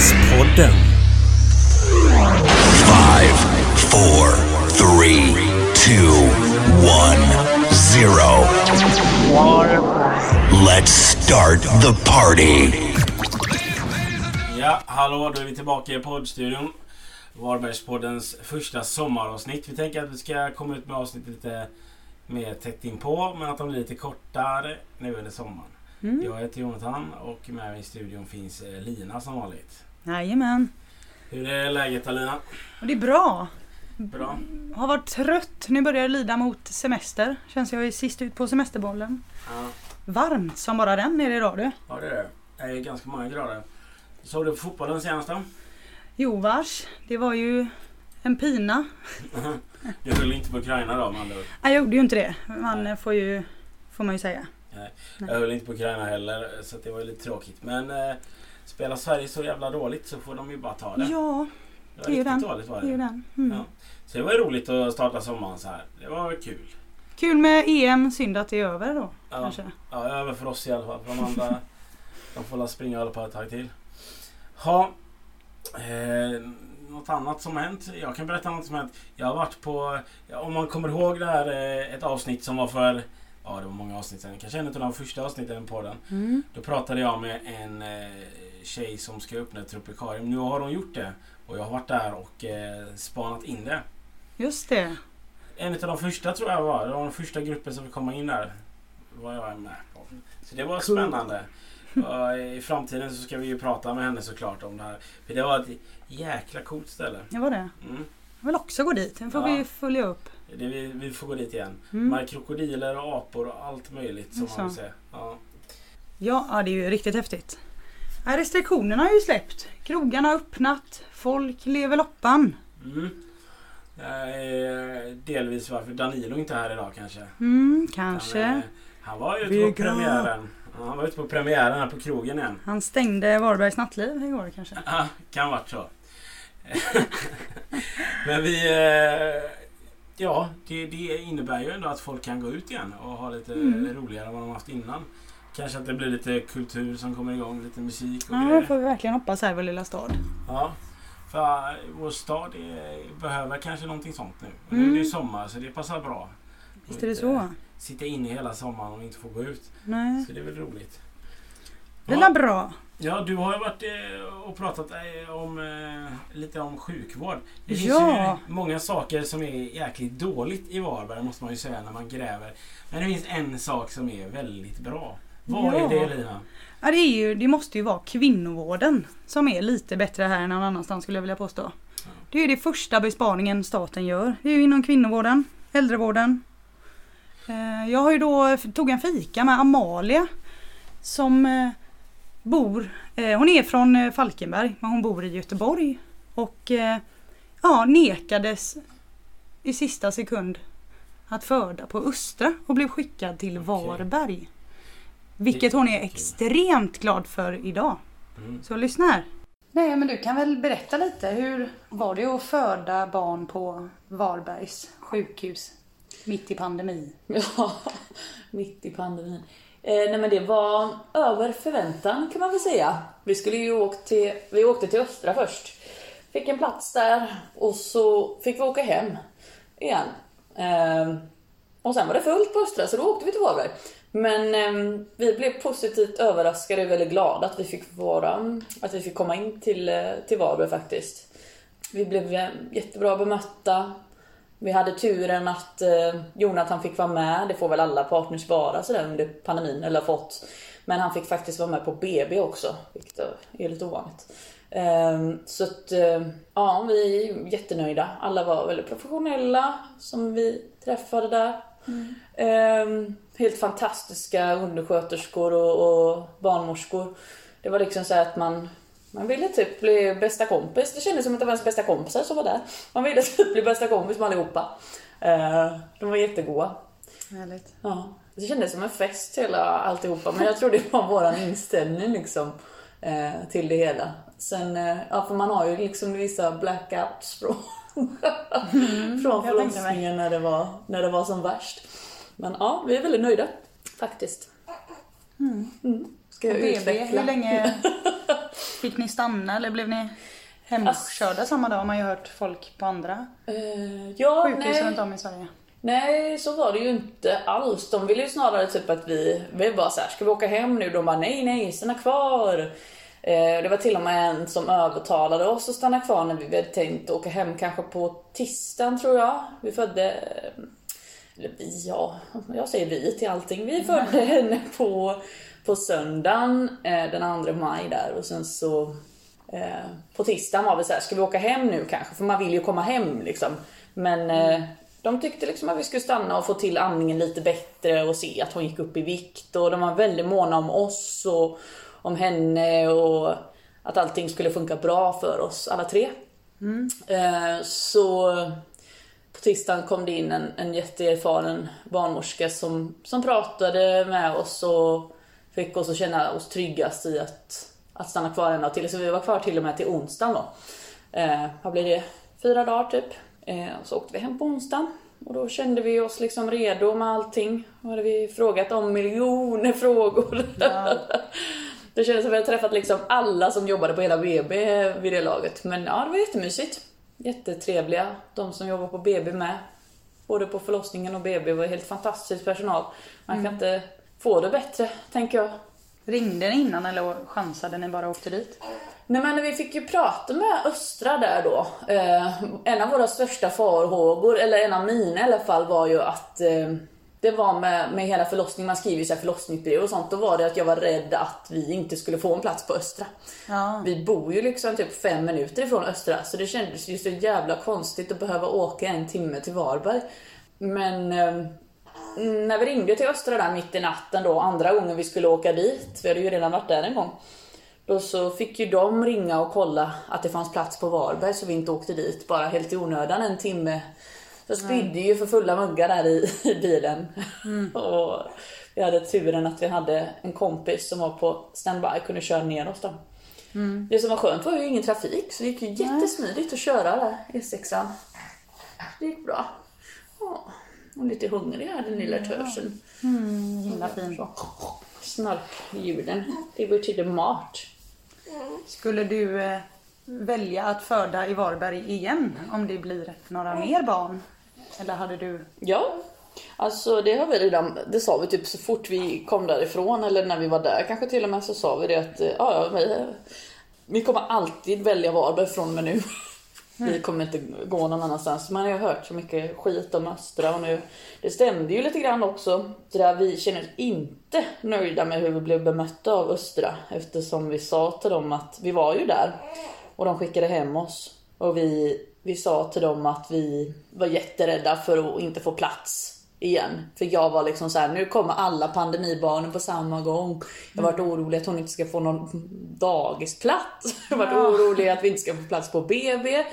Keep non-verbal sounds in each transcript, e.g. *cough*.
Varbergspodden. Five, four, three, two, one, zero. Let's start the party. Ja, hallå, då är vi tillbaka i poddstudion. Varbergspoddens första sommaravsnitt. Vi tänker att vi ska komma ut med avsnitt lite mer tätt inpå, men att de blir lite kortare nu under sommaren. Mm. Jag heter Jonathan och med mig i studion finns eh, Lina som vanligt. Jajamän. Hur är läget Alina? Och det är bra. Bra? Har varit trött. Nu börjar det lida mot semester. Känns jag är sist ut på semesterbollen. Ja, Varmt som bara den är det idag du. ja det är det. Det är ganska många grader. Såg du på fotbollen senast då? Jo vars. Det var ju en pina. *laughs* Du höll inte på Ukraina då ord. Nej, jag gjorde ju inte det. Man Nej. får ju, får man ju säga. Nej, Nej. jag höll inte på Ukraina heller så det var ju lite tråkigt. Men eh, spelar Sverige så jävla dåligt så får de ju bara ta det. Ja, det är ju den. dåligt var det är det. den. Mm. Ja. Så det var ju roligt att starta sommaren så här. Det var kul. Kul med EM. Synd att det är över då. Ja, Kanske. ja över för oss i alla fall. För de andra *laughs* de får la springa och hålla på ett tag till. Ha, eh, något annat som har hänt? Jag kan berätta något som har hänt. Jag har varit på, om man kommer ihåg det här eh, ett avsnitt som var för Ja det var många avsnitt sen. Kanske en av de första avsnitten på den. Mm. Då pratade jag med en eh, tjej som ska öppna ett tropikarium. Nu har hon gjort det. Och jag har varit där och eh, spanat in det. Just det. En av de första tror jag var. Det var den första gruppen som fick komma in där. var jag med på. Så det var Cool. spännande. Och I framtiden så ska vi ju prata med henne såklart om det här. För det var ett jäkla coolt ställe. Det var det. Mm. Jag vill också gå dit. Den får Ja. vi följa upp. Det vi, vi får gå dit igen. Mm. Med krokodiler och apor och allt möjligt som Jaså. man vill se. Ja, ja, det är ju riktigt häftigt. Ja, restriktionerna har ju släppt. Krogarna har öppnat. Folk lever loppan. Mm. Eh, delvis varför Danilo inte är här idag kanske. Mm, Han, kanske. eh, han var ju ute på premiären. Han var ute på premiären här på krogen igen. Han stängde Varbergs nattliv igår kanske. Ja, kan varit så. *laughs* Men vi... eh, Ja, det, det innebär ju ändå att folk kan gå ut igen och ha lite Mm. roligare än vad de haft innan. Kanske att det blir lite kultur som kommer igång, lite musik och Ja, det grejer. får vi verkligen hoppas här i vår lilla stad. Ja, för vår stad är, behöver kanske någonting sånt nu. Och nu är Mm. det ju sommar så det passar bra. Visst är det så? inte Sitta inne hela sommaren och inte få gå ut. Nej. Så det är väl roligt. Det är Ja. bra. Ja, du har ju varit eh, och pratat eh, om, eh, lite om sjukvård. Det finns Ja. ju många saker som är jäkligt dåligt i Varberg måste man ju säga när man gräver. Men det finns en sak som är väldigt bra. Vad Ja. är det Lina? Ja, det, är ju, det måste ju vara kvinnovården som är lite bättre här än någon annanstans skulle jag vilja påstå. Det är ju det första besparingen staten gör. Det är ju inom kvinnovården, äldrevården. Eh, Jag har ju då tog en fika med Amalia som eh, bor, eh, hon är från Falkenberg men hon bor i Göteborg. Och ja, nekades i sista sekund att föda på Östra och blev skickad till Varberg. Vilket hon är extremt glad för idag. Mm. Så lyssna här. Nej men du kan väl berätta lite. Hur var det att föda barn på Varbergs sjukhus mitt i pandemi? *laughs* Ja, mitt i pandemin. Eh, nej men det var över förväntan kan man väl säga. Vi skulle ju åkt till, vi åkte till Östra först. Fick en plats där och så fick vi åka hem igen. Eh, och sen var det fullt på Östra så då åkte vi till Varberg. Men eh, vi blev positivt överraskade och väldigt glada att vi fick vara, att vi fick komma in till, eh, till Varberg faktiskt. Vi blev eh, jättebra bemötta. Vi hade turen att eh, Jonathan fick vara med. Det får väl alla partners vara sådär under pandemin, eller fått. Men han fick faktiskt vara med på BB också, vilket är lite ovanligt. Ehm, så att, eh, ja, vi är jättenöjda. Alla var väldigt professionella som vi träffade där. Ehm, helt fantastiska undersköterskor och, och barnmorskor. Det var liksom så att man man ville typ bli bästa kompis. Det kändes som att det var ens bästa kompisar som var där. Man ville typ bli bästa kompis med allihopa. Eh, de var jättegoda. Härligt. Ja. Det kändes som en fest hela alltihopa. Men jag tror det var våran inställning liksom eh, till det hela. Sen, eh, ja för man har ju liksom vissa blackouts från, *laughs* från tänkte mig. förlossningen när det, var, när det var som värst. Men ja, vi är väldigt nöjda. Faktiskt. Mm. Ska jag BB, utveckla? hur länge, *laughs* Fick ni stanna eller blev ni hemkörda samma dag? Har man ju hört folk på andra Eh, ja, sjukhus runt om i Sverige. Nej, så var det ju inte alls. De ville ju snarare typ att vi, vi bara så här, ska vi åka hem nu? De bara nej, nej, stanna kvar. Eh, det var till och med en som övertalade oss att stanna kvar när vi hade tänkt åka hem kanske på tisdagen tror jag. Vi födde, eller vi, ja, jag säger vi till allting. Vi födde henne på, på söndagen eh, den 2 maj där och sen så eh, på tisdagen var vi så här, ska vi åka hem nu kanske? För man vill ju komma hem liksom. Men eh, de tyckte liksom att vi skulle stanna och få till amningen lite bättre och se att hon gick upp i vikt. Och de var väldigt måna om oss och om henne och att allting skulle funka bra för oss alla tre. Eh, så på tisdagen kom det in en, en jätteerfaren barnmorska som, som pratade med oss och fick oss att känna oss tryggast i att, att stanna kvar en dag till. Så vi var kvar till och med till onsdagen då. Eh, vad blir det? Fyra dagar typ. Eh, och så åkte vi hem på onsdagen. Och då kände vi oss liksom redo med allting. Då hade vi frågat om miljoner frågor. *laughs* det kändes som att vi hade träffat liksom alla som jobbade på hela BB vid det laget. Men ja, det var jättemysigt. Jättetrevliga, de som jobbar på BB med. Både på förlossningen och BB var helt fantastisk personal. Man kan inte få det bättre, tänker jag. Ringde ni innan eller chansade ni bara och åkte dit? Nej men vi fick ju prata med Östra där då. Eh, en av våra största farhågor, eller en av mina i alla fall, var ju att eh, det var med, med hela förlossningen, man skriver ju så här förlossningsbrev och sånt, då var det att jag var rädd att vi inte skulle få en plats på Östra. Ja. Vi bor ju liksom typ fem minuter ifrån Östra, så det kändes ju så jävla konstigt att behöva åka en timme till Varberg. Men eh, när vi ringde till Östra där mitt i natten då, andra gången vi skulle åka dit, vi hade ju redan varit där en gång. Då så fick ju de ringa och kolla att det fanns plats på Varberg så vi inte åkte dit bara helt i onödan en timme. Så spydde ju för fulla muggar där i, *laughs* i bilen. *laughs* och vi hade turen att vi hade en kompis som var på standby kunde köra ner oss då. Det som var skönt var ju ingen trafik så det gick ju jättesmidigt att köra där E6an. Det gick bra. Ja, och lite hungrig här den lilla tösen. Himla fin. Snarkljuden. Det betyder mat. Skulle du eh, välja att föda i Varberg igen om det blir några mer barn? Eller hade du... Ja, alltså det har vi redan, det sa vi typ så fort vi kom därifrån eller när vi var där kanske till och med så sa vi det att eh, ja, ja, vi, vi kommer alltid välja Varberg från och med nu. Vi kommer inte gå någon annanstans. Man har ju hört så mycket skit om Östra och nu, det stämde ju lite grann också. Det där vi känner oss inte nöjda med hur vi blev bemötta av Östra eftersom vi sa till dem att vi var ju där och de skickade hem oss och vi, vi sa till dem att vi var jätterädda för att inte få plats igen. För jag var liksom så här: nu kommer alla pandemibarnen på samma gång. Jag har varit orolig att hon inte ska få någon dagisplats. *laughs* Jag har varit orolig att vi inte ska få plats på BB.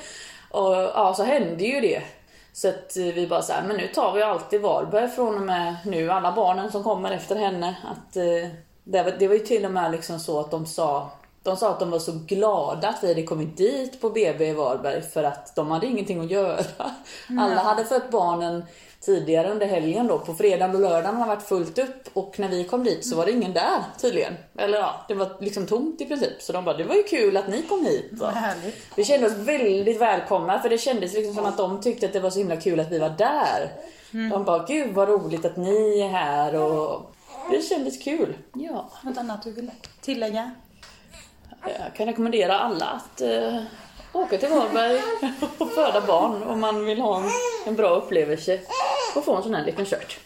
Och ja, så hände ju det. Så att vi bara så här, men nu tar vi alltid Varberg från och med nu, alla barnen som kommer efter henne. Att, eh, det, var, det var ju till och med liksom så att de sa de sa att de var så glada att vi hade kommit dit på BB i Varberg för att de hade ingenting att göra. Alla hade fött barnen tidigare under helgen då. På fredagen och lördagen har det varit fullt upp och när vi kom dit så var det ingen där tydligen. Eller ja, det var liksom tomt i princip. Så de bara, det var ju kul att ni kom hit. Härligt. Vi kände oss väldigt välkomna för det kändes liksom som att de tyckte att det var så himla kul att vi var där. De bara, gud vad roligt att ni är här och det kändes kul. Ja. Något annat du vill tillägga? Jag kan rekommendera alla att eh, åka till Varberg och föda barn om man vill ha en, en bra upplevelse och få en sån här liten kört.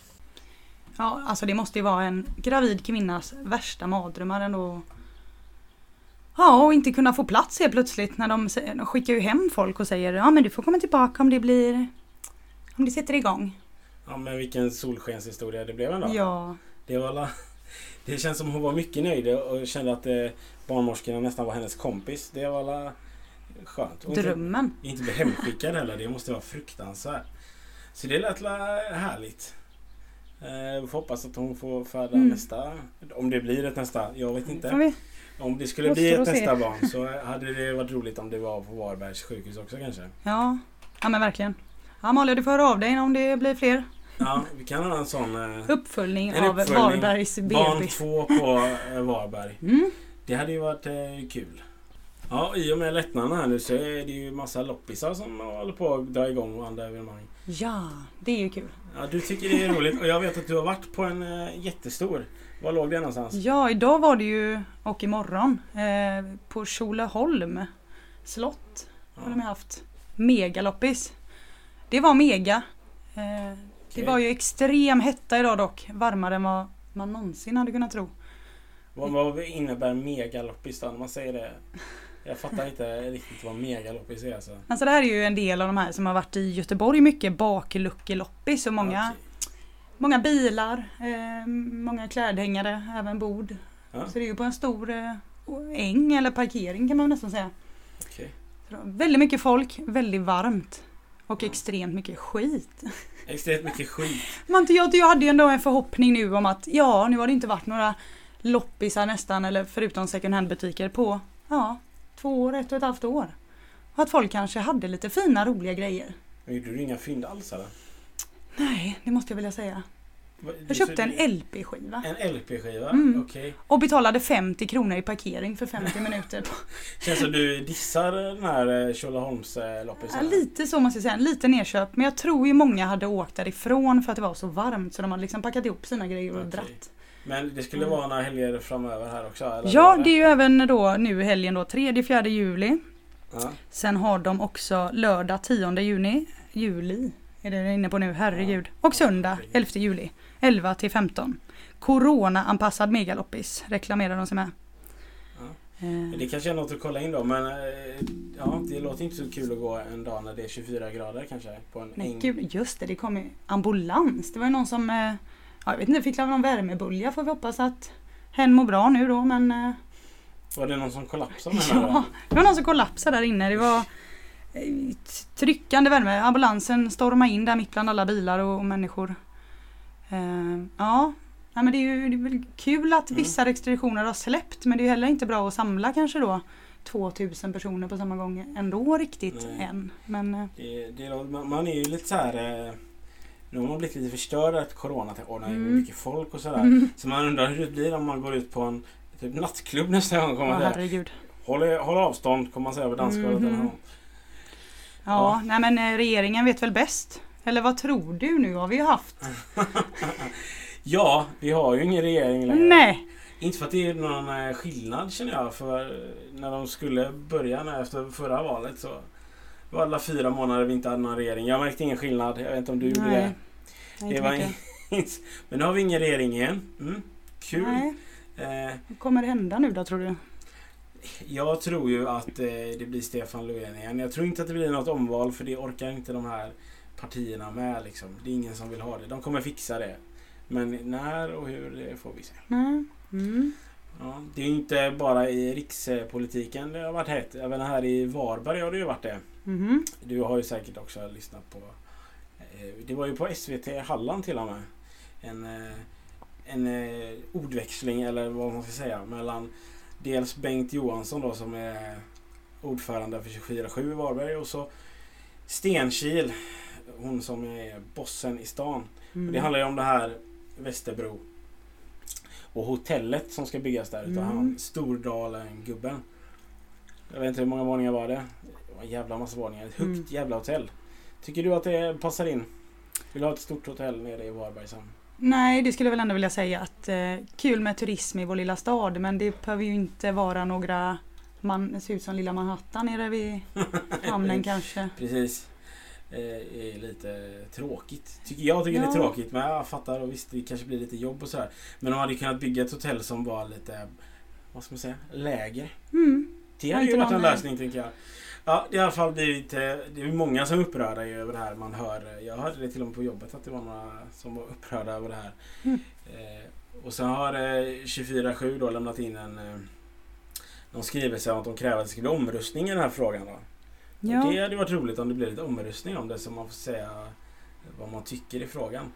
Ja, alltså det måste ju vara en gravid kvinnas värsta mardrömmar ändå. Ja, och inte kunna få plats helt plötsligt när de, de skickar ju hem folk och säger ja men du får komma tillbaka om det blir om det sätter igång. Ja men vilken solskenshistoria det blev ändå. Ja, Det, var alla, det känns som hon var mycket nöjd och kände att eh, barnmorskorna nästan var hennes kompis. Det var alla skönt. Och inte, drömmen. inte bli hemskickad heller. Det måste vara fruktansvärt. Så det lät härligt. Eh, vi får hoppas att hon får föda Mm. nästa. Om det blir ett nästa. Jag vet inte. Om det skulle bli ett att se. nästa barn så hade det varit roligt om det var på Varbergs sjukhus också kanske. Ja, ja men verkligen. Ja, Amalia du får höra av dig om det blir fler. Ja, vi kan ha en sån eh, Uppföljning En av uppföljning. Varbergs barn BB. två på eh, Varberg. Mm. Det hade ju varit eh, kul. Ja, i och med lättnaderna här nu så är det ju massa loppisar som håller på att dra igång och andra evenemang. Ja, det är ju kul. Ja, du tycker det är roligt och jag vet att du har varit på en jättestor. Var låg det någonstans? Ja, idag var det ju, och imorgon, eh, på Tjolöholm slott har de haft. Megaloppis. Det var mega. Eh, det var ju extrem hetta idag dock. Varmare än vad man någonsin hade kunnat tro. Vad, vad innebär megaloppis då? Man säger det. Jag fattar inte riktigt vad megaloppis är alltså. Alltså det här är ju en del av de här som har varit i Göteborg mycket bakluckeloppis och många, Okej. många bilar, eh, många klädhängare, även bord. Ja. Så det är ju på en stor eh, äng eller parkering kan man nästan säga. Var väldigt mycket folk, väldigt varmt och extremt mycket skit. Extremt mycket skit. Man, jag, jag hade ju ändå en förhoppning nu om att ja, nu har det inte varit några loppisar nästan eller förutom second hand butiker på ja, två år, ett och ett halvt år. Och att folk kanske hade lite fina roliga grejer. Men gjorde du inga fynd alls eller? Nej, det måste jag vilja säga. Jag köpte en LP-skiva En LP-skiva? Mm. Okej. och betalade 50 kronor i parkering för 50 *laughs* minuter. Känns som du dissar den här eh, Tjolöholmsloppisen. Ja, lite så måste jag säga, lite nedköpt. Men jag tror ju många hade åkt därifrån för att det var så varmt så de hade liksom packat ihop sina grejer och Okej. dratt. Men det skulle Mm. vara några helger framöver här också? Eller Ja, det är ju även då nu helgen då 3-4 juli. Ja. Sen har de också lördag 10 juni, juli är det jag är inne på nu, herregud. Och söndag herregud. 11 juli, 11 till 15. Corona-anpassad megaloppis reklamerar de sig med. Ja. Eh, Det kanske är något att kolla in då men eh, ja, det låter inte så kul att gå en dag när det är 24 grader kanske. På en Nej gud, just det, det kom ju ambulans. Det var ju någon som, eh, ja, jag vet inte, fick någon värmebölja får vi hoppas att hen mår bra nu då men Var det någon som kollapsade *laughs* ja, det var någon som kollapsade där inne. Det var tryckande värme. Ambulansen stormade in där mitt bland alla bilar och, och människor. Eh, ja, Nej, men det är ju det är väl kul att Mm. vissa restriktioner har släppt men det är heller inte bra att samla kanske då 2000 personer på samma gång ändå riktigt Nej. än. Men eh, Det, det, man, är ju lite så här. eh, Nu har man blivit lite förstörd efter corona. Åh nej, Mm. mycket folk och sådär. mm. Så man undrar hur det blir om man går ut på en typ nattklubb nästa gång. Kommer ja, säga. herregud. Håll, håll avstånd kommer man säga på dansgolvet. Mhm. Ja, Ja. nej men eh, regeringen vet väl bäst. Eller vad tror du nu? Har vi ju haft? *laughs* Ja, vi har ju ingen regering längre. Nej! Inte för att det är någon eh, skillnad känner jag. För eh, när de skulle börja nu efter förra valet så var alla fyra månader vi inte hade någon regering. Jag märkte ingen skillnad. Jag vet inte om du gjorde det. Nej, Det var inte- Men nu har vi ingen regering igen. Mm, kul. Nej. Eh, Vad kommer det hända nu då tror du? Jag tror ju att eh, det blir Stefan Löfven igen. Jag tror inte att det blir något omval för det orkar inte de här partierna med. Liksom. Det är ingen som vill ha det. De kommer fixa det. Men när och hur, det får vi se. Nej. Mm. Ja, det är ju inte bara i rikspolitiken det har varit hett. Även här i Varberg har det ju varit det. Mhm. Du har ju säkert också lyssnat på... eh, Det var ju på SVT Halland till och med. En, eh, en eh, ordväxling eller vad man ska säga mellan dels Bengt Johansson då som är ordförande för 24-7 i Varberg och så Stenkil. Hon som är bossen i stan. Mm. Det handlar ju om det här Västerbro. Och hotellet som ska byggas där utav Mm. han Stordalen-gubben. Jag vet inte hur många våningar var det? Det var en jävla massa våningar. Ett högt Mm. jävla hotell. Tycker du att det passar in? Vill du ha ett stort hotell nere i Varberg sen? Nej, det skulle jag väl ändå vilja säga att eh, kul med turism i vår lilla stad men det behöver ju inte vara några man, det ser ut som lilla Manhattan nere vid *laughs* hamnen kanske. Precis. Eh, är lite tråkigt. Tycker jag tycker det Ja. är tråkigt men jag fattar och visst det kanske blir lite jobb och sådär. Men de hade kunnat bygga ett hotell som var lite, vad ska man säga, lägre. Mm. Det hade ju varit en lösning tänker jag. Ja, det är i alla fall blivit, det är många som är upprörda över det här. Man hör, jag hörde det till och med på jobbet att det var några som var upprörda över det här. Mm. Eh, och sen har eh, 24-7 då lämnat in en eh, någon skrivelse om att de kräver att det ska bli omröstning i den här frågan. Då. Ja. Och det hade varit roligt om det blir lite omröstning om det så man får säga vad man tycker i frågan.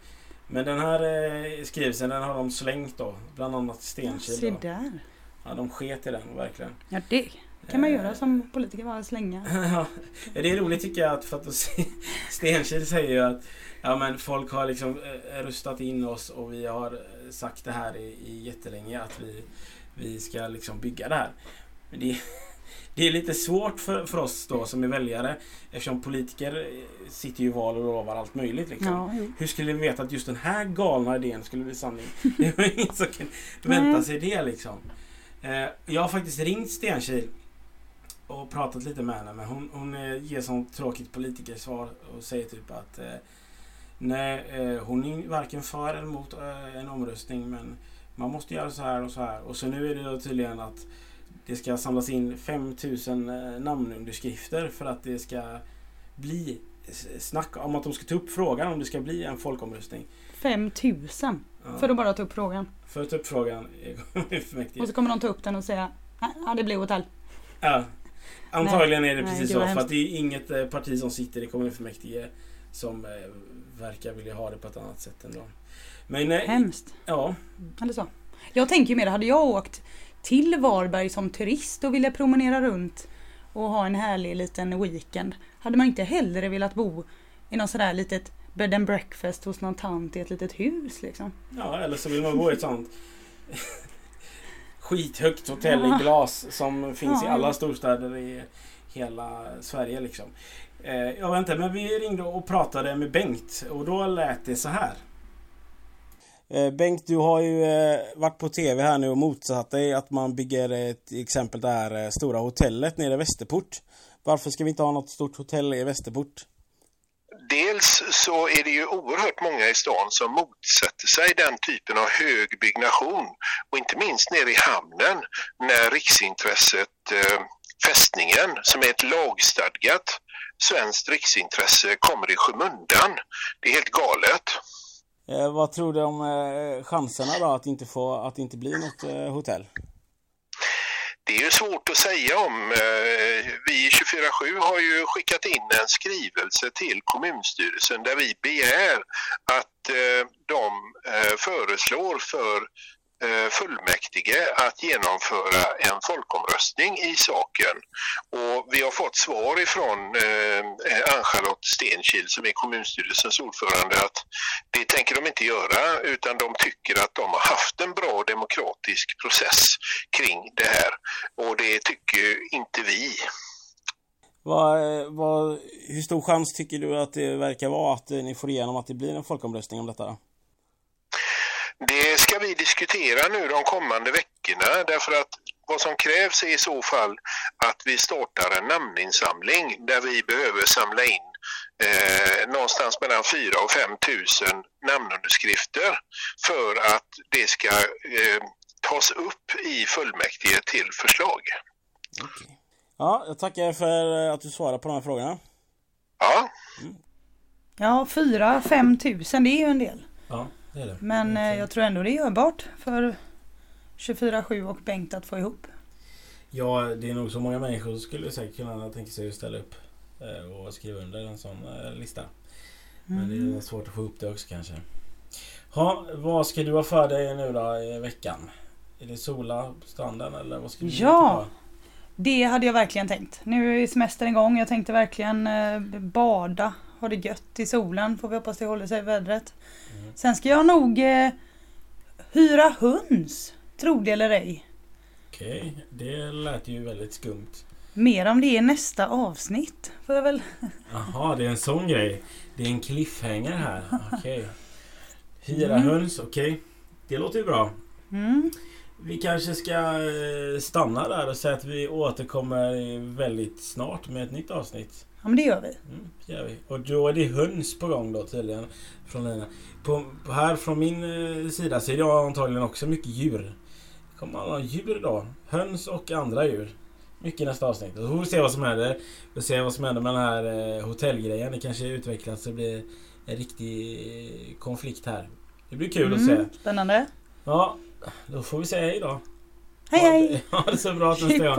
Men den här eh, skrivelsen den har de slängt då. Bland annat Stenkil. Se då. där. Ja, de sket i den verkligen. Ja, det kan man göra som politiker, bara slänga. *laughs* Ja, det är roligt tycker jag att för att Stenkil säger ju att ja, men folk har liksom eh, röstat in oss och vi har eh, sagt det här i, i jättelänge att vi, vi ska liksom bygga det här. Men det, Det är lite svårt för, för oss då som är väljare eftersom politiker eh, sitter ju i val och lovar allt möjligt. Liksom. Ja. Hur skulle vi veta att just den här galna idén skulle bli sanning? Det var ingen som kan vänta sig det liksom. Jag har faktiskt ringt Stenkil och pratat lite med henne men hon, hon ger sånt tråkigt politikersvar och säger typ att eh, Nej, eh, hon är varken för eller emot eh, en omröstning men man måste göra så här och så här. Och så nu är det då tydligen att det ska samlas in 5000 eh, namnunderskrifter för att det ska bli snack om att de ska ta upp frågan om det ska bli en folkomröstning. 5000 Ja, för att bara ta upp frågan. För att ta upp frågan i *laughs* kommunfullmäktige. Och så kommer de ta upp den och säga "Nej, ja det blir hotell. Ja. Antagligen är det Nej, precis så. För att det är inget eh, parti som sitter i kommunfullmäktige som eh, verkar vilja ha det på ett annat sätt ändå. Men eh, Hemskt. ja, Eller så. Jag tänker ju mer, hade jag åkt till Varberg som turist och ville promenera runt och ha en härlig liten weekend. Hade man inte hellre velat bo i någon sådär litet bed and breakfast hos någon tant i ett litet hus liksom. ja, eller så vill man bo i ett sånt skithögt hotell i glas som finns i alla storstäder i hela Sverige liksom. Eh, jag vet inte, men vi ringde och pratade med Bengt och då lät det så här. Eh, Bengt, du har ju eh, varit på TV här nu och motsatt dig att man bygger ett exempel det här stora hotellet nere i Västerport. Varför ska vi inte ha något stort hotell i Västerport? Dels så är det ju oerhört många i stan som motsätter sig den typen av hög byggnation och inte minst nere i hamnen när riksintresset eh, fästningen som är ett lagstadgat svenskt riksintresse kommer i skymundan. Det är helt galet. Eh, vad tror du om eh, chanserna då att inte, få, att inte bli något eh, hotell? Det är ju svårt att säga om. Eh, vi i 24-7 har ju skickat in en skrivelse till kommunstyrelsen där vi begär att eh, de eh, föreslår för Eh, fullmäktige att genomföra en folkomröstning i saken. Och vi har fått svar ifrån eh, eh Ann-Charlotte Stenkil som är kommunstyrelsens ordförande att det tänker de inte göra utan de tycker att de har haft en bra demokratisk process kring det här och det tycker inte vi. Vad, vad, hur stor chans tycker du att det verkar vara att eh, ni får igenom att det blir en folkomröstning om detta? Det ska vi diskutera nu de kommande veckorna därför att vad som krävs är i så fall att vi startar en namninsamling där vi behöver samla in eh, någonstans mellan 4 och 5 tusen namnunderskrifter för att det ska eh, tas upp i fullmäktige till förslag. Ja, jag tackar för att du svarade på de här frågorna. Ja, Ja, 4-5 tusen det är ju en del. Ja, det är det. Men eh, jag tror ändå det är görbart för 24-7 och Bengt att få ihop. Ja, det är nog så många människor som skulle säkert kunna tänka sig att ställa upp eh, och skriva under en sån eh, lista. Men det är svårt att få upp det också kanske. Ha, vad ska du ha för dig nu då i veckan? Är det sola på stranden eller vad ska du Ja. Det hade jag verkligen tänkt. Nu är semestern igång. Jag tänkte verkligen eh, bada. Ha det gött i solen. Får vi hoppas det håller sig i vädret. Sen ska jag nog eh, hyra höns. Tro det eller ej. Okej, det lät ju väldigt skumt. Mer om det i nästa avsnitt. Får jag väl... Jaha, det är en sån grej. Det är en cliffhanger här. *laughs* Okej. Hyra höns, okej. Det låter ju bra. Mm. Vi kanske ska eh, stanna där och säga att vi återkommer väldigt snart med ett nytt avsnitt. Ja men det gör vi. Mm, det gör vi. Och då är det höns på gång då tydligen. Från Lina. På, på här från min eh, sida så är det antagligen också mycket djur. Det kommer alla djur idag. Höns och andra djur. Mycket i nästa avsnitt. Så får vi se vad som händer. Vi får se vad som händer med den här eh, hotellgrejen. Det kanske utvecklas så det blir en riktig eh, konflikt här. Det blir kul att se. Mm, spännande. Ja, då får vi säga hej då. Hej hej! *laughs* Ha det så bra tills och gång.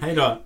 Hej då.